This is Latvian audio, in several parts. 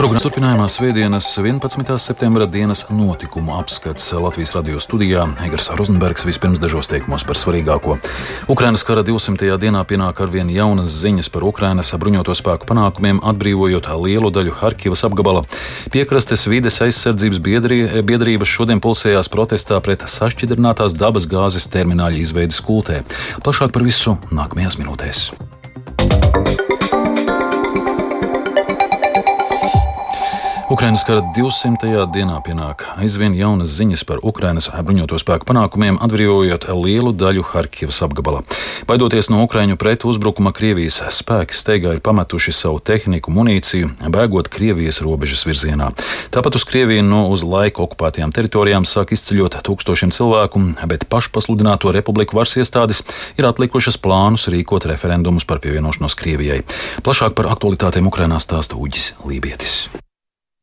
Programmas turpinājumā Svētdienas 11. septembra dienas notikumu apskats Latvijas radio studijā Egars Rozenbergs vispirms dažos teikumos par svarīgāko. Ukrainas kara 200. dienā pienāk arvien jaunas ziņas par Ukrainas bruņoto spēku panākumiem, atbrīvojot lielu daļu Harkivas apgabala. Piekrastes vides aizsardzības biedrī, biedrības šodien pulsējās protestā pret sašķidrinātās dabas gāzes termināļa izveidi skultē. Plašāk par visu nākamajās minūtēs. Ukrainas kara 200. dienā pienāk aizvien jaunas ziņas par Ukrainas bruņoto spēku panākumiem, atbrīvojot lielu daļu Harkivas apgabala. Baidoties no Ukraiņu pretu uzbrukuma, Krievijas spēki steigā ir pametuši savu tehniku, munīciju, bēgot Krievijas robežas virzienā. Tāpat uz Krieviju no uz laiku okupētajām teritorijām sāk izceļot tūkstošiem cilvēku, bet pašpasludināto republiku varas iestādes ir atlikušas plānus rīkot referendumus par pievienošanos Krievijai. Plašāk par aktualitātēm Ukrainā stāsta Uģis Lībietis.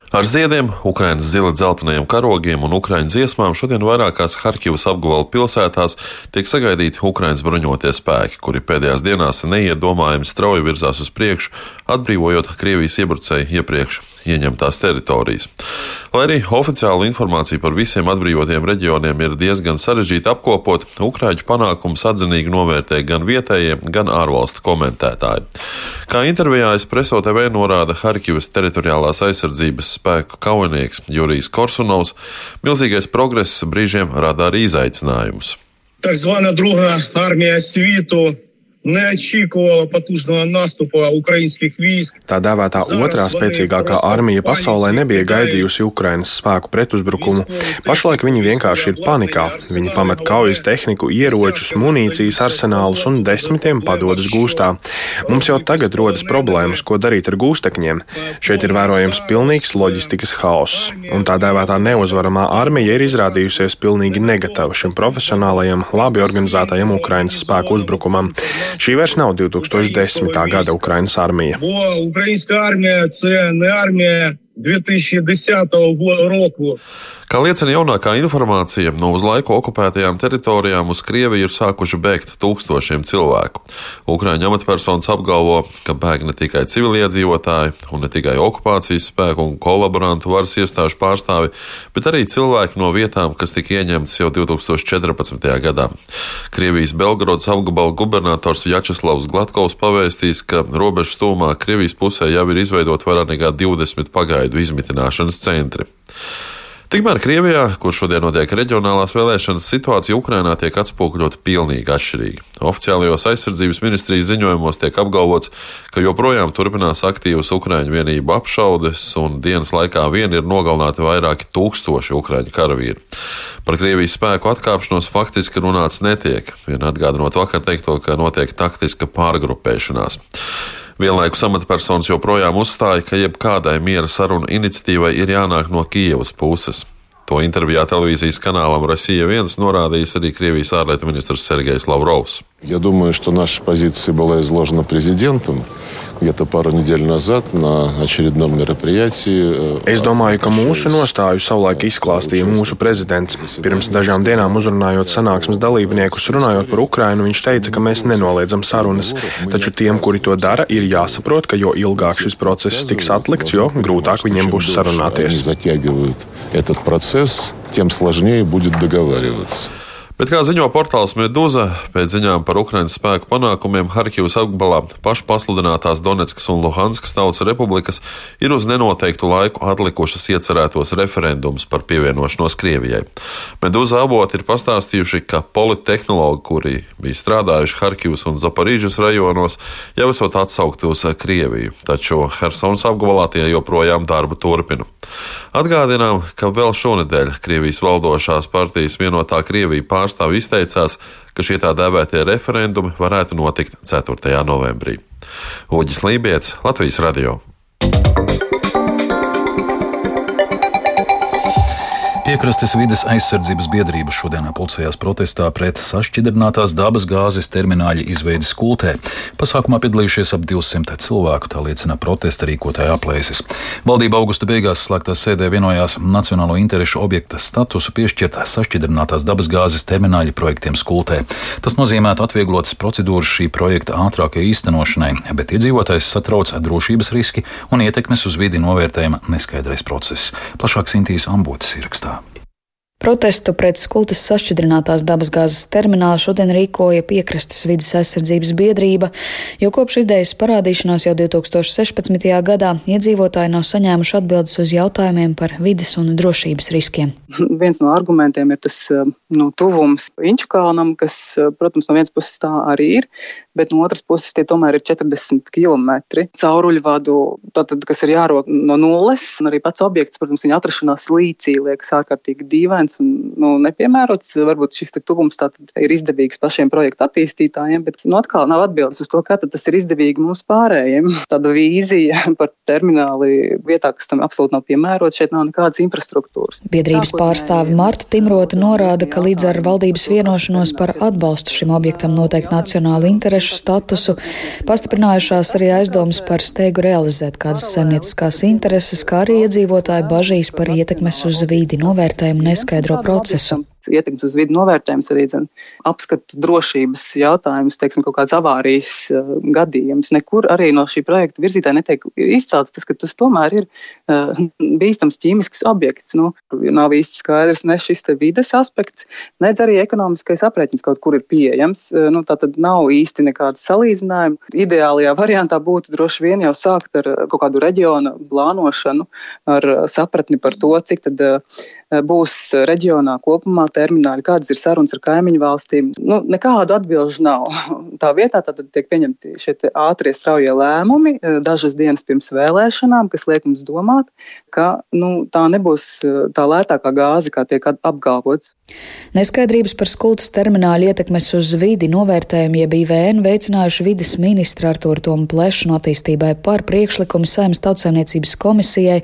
Ar ziediem, Ukraiņas zila dzeltenajiem karogiem un Ukraiņu dziesmām šodien vairākās Harkivas apgabala pilsētās tiek sagaidīti Ukraiņas bruņotie spēki, kuri pēdējās dienās neiedomājami strauji virzās uz priekšu, atbrīvojot Krievijas iebrucēju iepriekš ieņemtās teritorijas. Lai arī oficiāla informācija par visiem atbrīvotiem reģioniem ir diezgan sarežģīta apkopot, Ukrāņu panākums atzinīgi novērtē gan vietējie, gan ārvalstu komentētāji. Kā intervijā es preso TV norāda Harkivas teritoriālās aizsardzības spēku kaujinieks Jurijs Korsunovs, milzīgais progress brīžiem rada arī izaicinājumus. Tā zvanā druhā armijas svītu не очікувала потужного наступу українських військ. Tā dēvētā otrā spēcīgākā armija pasaulē nebija gaidījusi Ukrainas spēku pretuzbrukumu. Pašlaik viņi vienkārši ir panikā. Viņi pamet kaujas tehniku, ieročus, munīcijas arsenālus un desmitiem padodas gūstā. Mums jau tagad rodas problēmas, ko darīt ar gūstekņiem. Šeit ir vērojams pilnīgs loģistikas haoss, un tā dēvētā neuzvaramā armija ir izrādījusies pilnīgi negatava šim profesionālajam, labi organizētajam Ukrainas spēku uzbrukumam. Šī vairs nav 2010. gada Ukrainas armija. 2010. roku. Kā liecina jaunākā informācija, no uz laiku okupētajām teritorijām uz Krieviju ir sākuši bēgt tūkstošiem cilvēku. Ukrāņu amatpersonas apgalvo, ka bēg ne tikai civiliedzīvotāji, un ne tikai okupācijas spēku un kolaborantu varas iestāžu pārstāvi, bet arī cilvēki no vietām, kas tika ieņemtas jau 2014. gadā. Krievijas Belgorodas apgabala gubernators Vjačeslavs Glatkovs pavēstīs, ka robežas tūmā Krievijas pusē jau ir izveidot vairāk nekā 20 pagaidu izmitināšanas centri. Tikmēr Krievijā, kur šodien notiek reģionālās vēlēšanas, situācija Ukrainā tiek atspoguļota pilnīgi atšķirīgi. Oficiālajos aizsardzības ministrijas ziņojumos tiek apgalvots, ka joprojām turpinās aktīvas Ukraiņu vienību apšaudes, un dienas laikā vien ir nogalināti vairāki tūkstoši Ukraiņu karavīri. Par Krievijas spēku atkāpšanos faktiski runāts netiek, vien atgādinot vakar teikto, ka notiek taktiska pārgrupēšanās. Vienlaikus amatpersonas joprojām uzstāja, ka jebkādai miera sarunu iniciatīvai ir jānāk no Kijavas puses. To intervijā televīzijas kanālam Россия 1 norādījis arī Krievijas ārlietu ministrs Sergejs Lavrovs. Я думаю, что наша позиция была изложена президентом где-то пару недель назад на очередном мероприятии. Es domāju, ka mūsu nostāju savulaik izklāstīja mūsu prezidents. Pirms dažām dienām uzrunājot sanāksmes dalībniekus, runājot par Ukrainu, viņš teica, ka mēs nenoliedzam sarunas. Taču tiem, kuri to dara, ir jāsaprot, ka jo ilgāk šis process tiks atlikts, jo grūtāk viņiem būs sarunāties. Этот процесс, тем сложнее будет договариваться. Bet, kā ziņo portāls Meduza, pēc ziņām par Ukraiņas spēku panākumiem Harkivas apgabalā pašpasludinātās Donetskas un Luhanskas tautas republikas ir uz nenoteiktu laiku atlikušas iecerētos referendumus par pievienošanos Krievijai. Meduza avoti ir pastāstījuši, ka politehnologi, kuri bija strādājuši Harkivas un Zaparīžas rajonos, jau esot atsaukti uz Krieviju, taču Helsonas apgabalā tie joprojām darbu turpina. Atgādinām, ka vēl šonadēļ Krievijas valdošās partijas vienotā Krievija pārstāvja pārstāvi izteicās, ka šie tā dēvētie referendumi varētu notikt 4. novembrī. Uģis Lībijams, Latvijas Radio. Piekrastes vides aizsardzības biedrība šodien pulcējās protestā pret sašķidrinātās dabas gāzes termināļa izveidi skultē. Pasākumā piedalījušies ap 200 cilvēku, tā liecina protesta rīkotāja aplēses. Valdība augusta beigās slēgtā sēdē vienojās nacionālo interešu objekta statusu piešķirt sašķidrinātās dabas gāzes termināļa projektiem skultē. Tas nozīmētu atvieglotas procedūras šī projekta ātrākai īstenošanai, bet iedzīvotājs satrauc drošības riski un ietekmes uz vidi novērtējuma neskaidrais process. Plašāk Sintīs Ambotas ierakstā. Protestu pret skultas sašķidrinātās dabasgāzes terminālu šodien rīkoja piekrastes vidas aizsardzības biedrība, jo kopš idejas parādīšanās jau 2016. gadā iedzīvotāji nav saņēmuši atbildes uz jautājumiem par vidas un drošības riskiem. Viens no argumentiem ir tas nu, tuvums Inčukalnam, kas, protams, no vienas puses tā arī ir, bet no otras puses tie tomēr ir 40 km cauruļvadu, tātad, kas ir jārok no nulles, un arī pats objekts, protams, viņa atrašanās līcī liekas ārkārtīgi dīvaini lēns un nu, nepiemērots. Varbūt šis tuvums ir izdevīgs pašiem projektu attīstītājiem, bet nu, atkal nav atbildes uz to, kā tas ir izdevīgi mums pārējiem. Tāda vīzija par termināli vietā, kas tam absolūti nav piemērots, šeit nav nekādas infrastruktūras. Biedrības pārstāve Marta Timrota norāda, ka līdz ar valdības vienošanos par atbalstu šim objektam noteikti nacionālu interešu statusu pastiprinājušās arī aizdomas par steigu realizēt kādas saimnieciskās intereses, kā arī iedzīvotāju bažīs par ietekmes uz vīdi novērtējumu neskaidrību noskaidro procesu ietekmes uz vidi novērtējums, arī zin, apskata drošības jautājums, teiksim, kaut kāds avārijas uh, gadījums. Nekur arī no šī projekta virzītāja netiek izcelts tas, ka tas tomēr ir uh, bīstams ķīmisks objekts. Nu, nav īsti skaidrs ne šis vides aspekts, nedz arī ekonomiskais aprēķins kaut kur ir pieejams. Uh, nu, tā tad nav īsti nekāda salīdzinājuma. Ideālajā variantā būtu droši vien jau sākt ar kaut kādu reģiona plānošanu, ar sapratni par to, cik tad būs reģionā kopumā termināļi, kādas ir sarunas ar kaimiņu valstīm. Nu, nekādu atbilžu nav. Tā vietā tad tiek pieņemti šie ātrie straujie lēmumi eh, dažas dienas pirms vēlēšanām, kas liek mums domāt, ka nu, tā nebūs eh, tā lētākā gāze, kā tiek apgalvots. Neskaidrības par skultas termināla ietekmes uz vidi novērtējumu jeb IVN veicinājuši vidas ministra Artūru Tomu Plešanu attīstībai par priekšlikumu Saimnes tautsēmniecības komisijai,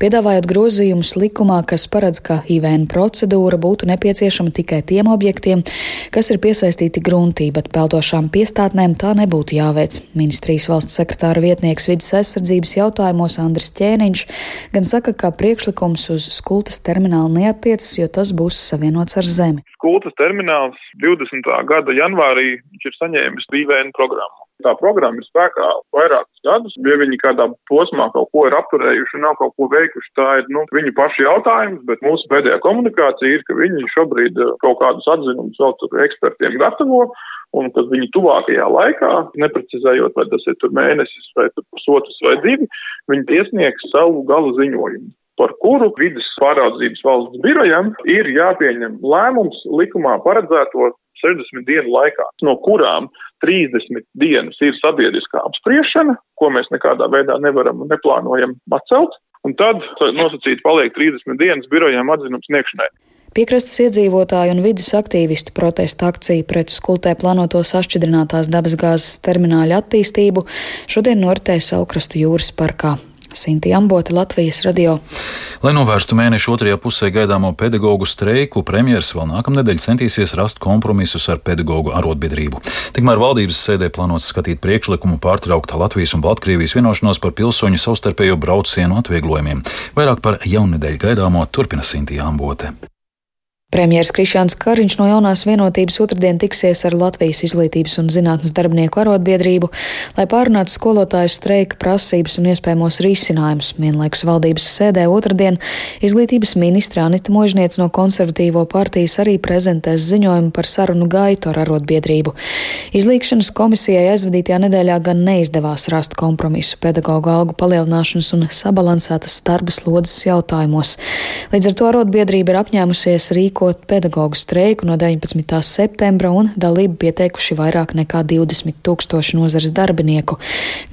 piedāvājot grozījumus likumā, kas paredz, ka IVN procedūra būtu nepieciešama tikai tiem objektiem, kas ir piesaistīti gruntī, bet peldošām piestātnēm tā nebūtu jāveic. Ministrijas valsts sekretāra vietnieks vidas aizsardzības jautājumos Andris Ķēniņš gan saka, ka priekšlikums uz skultas terminālu neatiecas, jo tas būs savienots savienots ar zemi. Skultas termināls 20. gada janvārī ir saņēmis BVN programmu. Tā programma ir spēkā vairākus gadus. Ja viņi kādā posmā kaut ko ir apturējuši un nav kaut ko veikuši, tā ir nu, viņu pašu jautājums, bet mūsu pēdējā komunikācija ir, ka viņi šobrīd eh, kaut kādus atzinumus vēl tur ekspertiem gatavo un ka viņi tuvākajā laikā, neprecizējot, vai tas ir mēnesis vai pusotrs vai divi, viņi iesniegs savu galu ziņojumu par kuru vidas pāraudzības valsts birojam ir jāpieņem lēmums likumā paredzēto 60 dienu laikā, no kurām 30 dienas ir sabiedriskā apspriešana, ko mēs nekādā veidā nevaram un neplānojam atcelt, un tad nosacīt paliek 30 dienas birojām atzinums sniegšanai. Piekrastes iedzīvotāju un vidas aktīvistu protesta akcija pret skultē plānoto sašķidrinātās dabasgāzes termināļa attīstību šodien noritēja Saukrastu jūras parkā. Sinti Ambote, Latvijas radio. Lai novērstu mēnešu otrajā pusē gaidāmo pedagoģu streiku, premjeras vēl nākamnedēļ centīsies rast kompromisus ar pedagoģu arotbiedrību. Tikmēr valdības sēdē plānots skatīt priekšlikumu pārtraukt Latvijas un Baltkrievijas vienošanos par pilsoņu savstarpējo braucienu atvieglojumiem. Vairāk par jaunedēļ gaidāmo turpina Sinti Ambote. Premjeras Krišāns Kariņš no jaunās vienotības otrdien tiksies ar Latvijas izglītības un zinātnes darbinieku arotbiedrību, lai pārunātu skolotāju streika prasības un iespējamos risinājumus. Vienlaikus valdības sēdē otrdien izglītības ministra Anita Možniec no konservatīvo partijas arī prezentēs ziņojumu par sarunu gaitu ar arotbiedrību. Izlīkšanas komisijai aizvadītajā nedēļā gan neizdevās rast kompromisu pedagoģu algu palielināšanas un sabalansētas darba slodzes jautājumos. Līdz ar to arotbiedrība ir apņēmusies rīkot rīkot pedagoģu streiku no 19. septembra un dalību pieteikuši vairāk nekā 20 tūkstoši nozares darbinieku.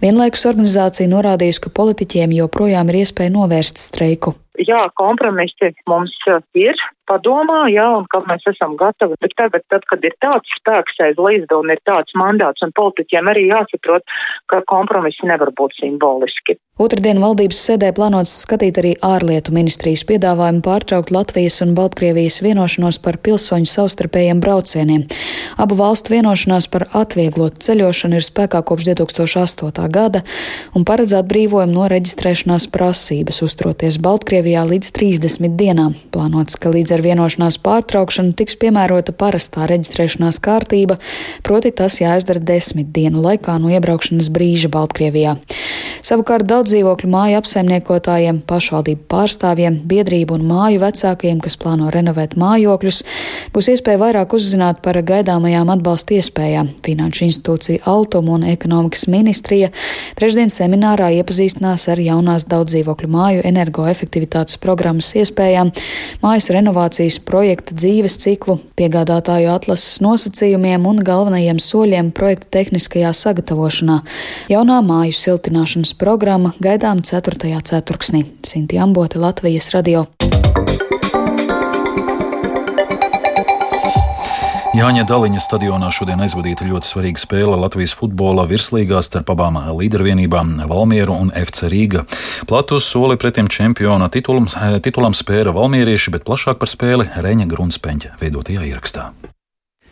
Vienlaikus organizācija norādījusi, ka politiķiem joprojām ir iespēja novērst streiku. Jā, kompromisi mums ir. Padomā, jā, un ka mēs esam gatavi. Bet tagad, tad, kad ir tāds spēks aiz līdzda un ir tāds mandāts, un politiķiem arī jāsaprot, ka kompromisi nevar būt simboliski. Otradien valdības sēdē plānots skatīt arī ārlietu ministrijas piedāvājumu pārtraukt Latvijas un Baltkrievijas vienošanos par pilsoņu savstarpējiem braucieniem. Abu valstu vienošanās par atvieglotu ceļošanu ir spēkā kopš 2008. gada un paredz atbrīvojumu no reģistrēšanās prasības uzturoties Baltkrievijā līdz 30 dienām. Plānots, ka līdz ar vienošanās pārtraukšanu tiks piemērota parastā reģistrēšanās kārtība, proti tas jāizdara desmit dienu laikā no iebraukšanas brīža Baltkrievijā. Savukārt daudz dzīvokļu māju apsaimniekotājiem, pašvaldību pārstāvjiem, biedrību un māju vecākiem, kas plāno renovēt mājokļus, būs iespēja vairāk uzzināt par gaidāmajām atbalsta iespējām. Finanšu institūcija Altuma un ekonomikas ministrija trešdien seminārā iepazīstinās ar jaunās daudz dzīvokļu māju energoefektivitātes programmas iespējām, mājas renovācijas projekta dzīves ciklu, piegādātāju atlases nosacījumiem un galvenajiem soļiem projekta tehniskajā sagatavošanā. Jaunā māju siltināšanas programma gaidām 4. ceturksnī. Sinti Ambote, Latvijas radio. Jāņa Daliņa stadionā šodien aizvadīta ļoti svarīga spēle Latvijas futbola virslīgā starp abām līdervienībām - Valmieru un FC Rīga. Platu soli pretim čempiona titulam, titulam spēra valmierieši, bet plašāk par spēli Reņa Grunspeņķa veidotajā ierakstā.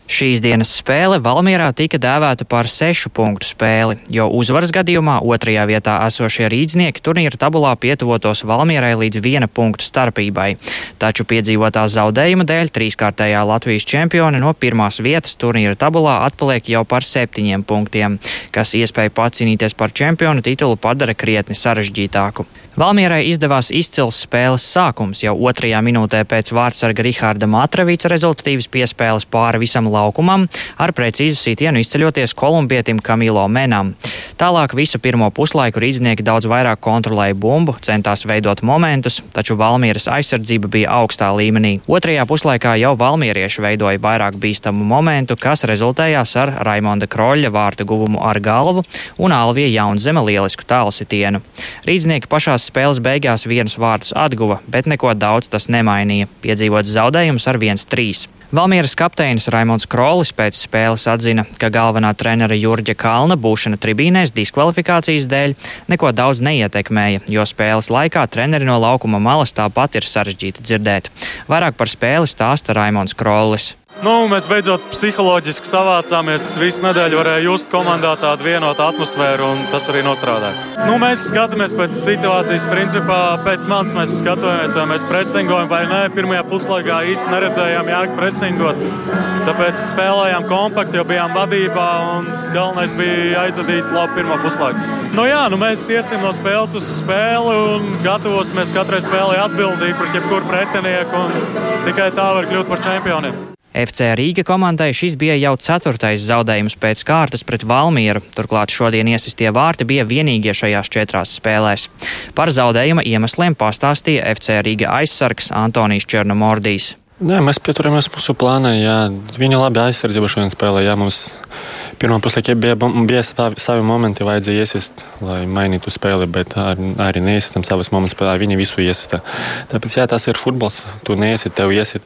Šīs dienas spēle Valmierā tika dēvēta par sešu punktu spēli, jo uzvaras gadījumā otrajā vietā esošie rīdznieki turnīra tabulā pietuvotos Valmierai līdz viena punktu starpībai. Taču piedzīvotā zaudējuma dēļ trīskārtējā Latvijas čempione no pirmās vietas turnīra tabulā atpaliek jau par septiņiem punktiem, kas iespēju pacīnīties par čempionu titulu padara krietni sarežģītāku. Valmierai izdevās izcils spēles sākums jau otrajā minūtē pēc vārdsarga Rihārda Matravīca rezultatīvas piespēles pāri visam laukumam, ar precīzu sitienu izceļoties kolumbietim Kamilo Menam. Tālāk visu pirmo puslaiku rīznieki daudz vairāk kontrolēja bumbu, centās veidot momentus, taču Valmieras aizsardzība bija augstā līmenī. Otrajā puslaikā jau valmierieši veidoja vairāk bīstamu momentu, kas rezultējās ar Raimonda Kroļa vārtu guvumu ar galvu un Alvija Jaunzeme lielisku tālsitienu. Rīdznieki pašās spēles beigās vienus vārdus atguva, bet neko daudz tas nemainīja. Piedzīvots zaudējums ar 1-3. Valmieras kapteinis Raimons Krolis pēc spēles atzina, ka galvenā trenera Jurģa Kalna būšana tribīnēs diskvalifikācijas dēļ neko daudz neietekmēja, jo spēles laikā treneri no laukuma malas tāpat ir sarežģīti dzirdēt. Vairāk par spēli stāsta Raimons Krolis. Nu, mēs beidzot psiholoģiski savācāmies. Visu nedēļu varēja just komandā tādu vienotu atmosfēru, un tas arī nostrādāja. Nu, mēs skatāmies pēc situācijas, principā pēc manis mēs skatāmies, vai mēs presingojam vai nē. Pirmajā puslaikā īsti neredzējām jēgu presingot. Tāpēc spēlējām kompakti, jo bijām vadībā, un galvenais bija aizvadīt labu pirmo puslaiku. Nu, jā, nu, mēs iesim no spēles uz spēli un gatavosimies katrai spēlei atbildīgi pret jebkuru pretinieku, tikai tā var kļūt par čempioniem. FC Rīga komandai šis bija jau ceturtais zaudējums pēc kārtas pret Valmieru. Turklāt šodien iesistie vārti bija vienīgie šajās četrās spēlēs. Par zaudējuma iemesliem pastāstīja FC Rīga aizsargs Antonijs Černomordijs. Nē, mēs pieturamies mūsu plānā. Jā. Viņa labi aizsardzība šodien spēlē. Jā, mums pirmā puslaikā bija, bija savi, savi momenti, vajadzēja iesist, lai mainītu spēli, bet ar, arī neiesaistam savus momentus. Viņi visu iesista. Tāpēc jā, tas ir futbols. Tu neiesit, tev iesit.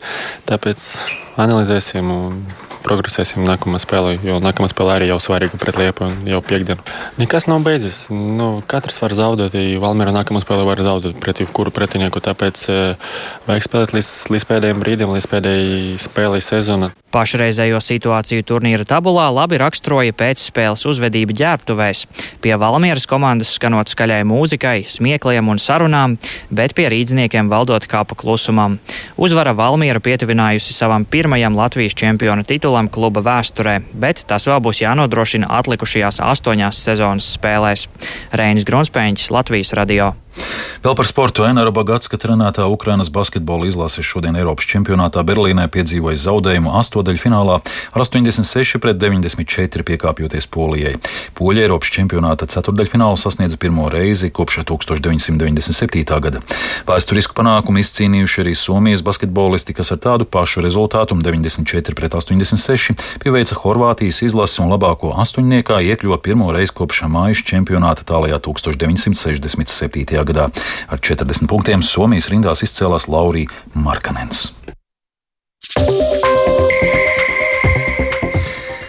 Tāpēc analizēsim. Un progresēsim nākamā spēlē, jo nākamā spēlē arī jau svarīga pret Liepu jau piekdienu. Nekas nav beidzies. Nu, katrs var zaudēt, ja Valmiera nākamā spēlē var zaudēt pret jebkuru pretinieku. Tāpēc eh, vajag spēlēt līdz, līdz pēdējiem brīdim, līdz pēdējai spēlei sezonā. Pašreizējo situāciju turnīra tabulā labi raksturoja pēcspēles uzvedība ģērbtuvēs. Pie Valmieras komandas skanot skaļai mūzikai, smiekliem un sarunām, bet pie rīdzniekiem valdot kāpa klusumam. Uzvara Valmiera pietuvinājusi savam pirmajam Latvijas čempiona titulam kluba vēsturē, bet tas vēl būs jānodrošina atlikušajās astoņās sezonas spēlēs. Reinis Grunspēņķis, Latvijas radio. Vēl par sportu Enara Bagatska trenētā Ukrainas basketbola izlase šodien Eiropas čempionātā Berlīnē piedzīvoja zaudējumu astotdaļfinālā ar 86 pret 94 piekāpjoties Polijai. Poļa Eiropas čempionāta ceturdaļfinālu sasniedza pirmo reizi kopš 1997. gada. Vēsturisku panākumu izcīnījuši arī Somijas basketbolisti, kas ar tādu pašu rezultātu 94 pret 86 pieveica Horvātijas izlasi un labāko astoņniekā iekļuva pirmo reizi kopš mājas čempionāta tālajā 1967. gadā gadā. Ar 40 punktiem Somijas rindās izcēlās Laurija Markanens.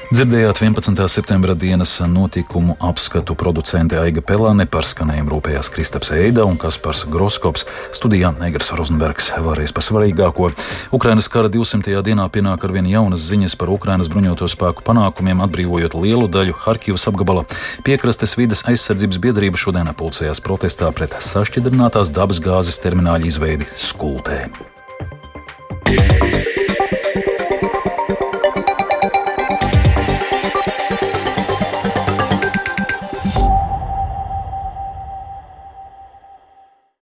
Dzirdējāt 11. septembra dienas notikumu apskatu producente Aiga Pelāne par skanējumu rūpējās Kristaps Eida un Kaspars Groskops. Studijā Negras Rozenbergs vēlreiz par svarīgāko. Ukrainas kara 200. dienā pienāk ar vien jaunas ziņas par Ukrainas bruņoto spēku panākumiem, atbrīvojot lielu daļu Harkivas apgabala. Piekrastes vides aizsardzības biedrība šodien pulcējās protestā pret sašķidrinātās dabas gāzes termināļa izveidi Skultē.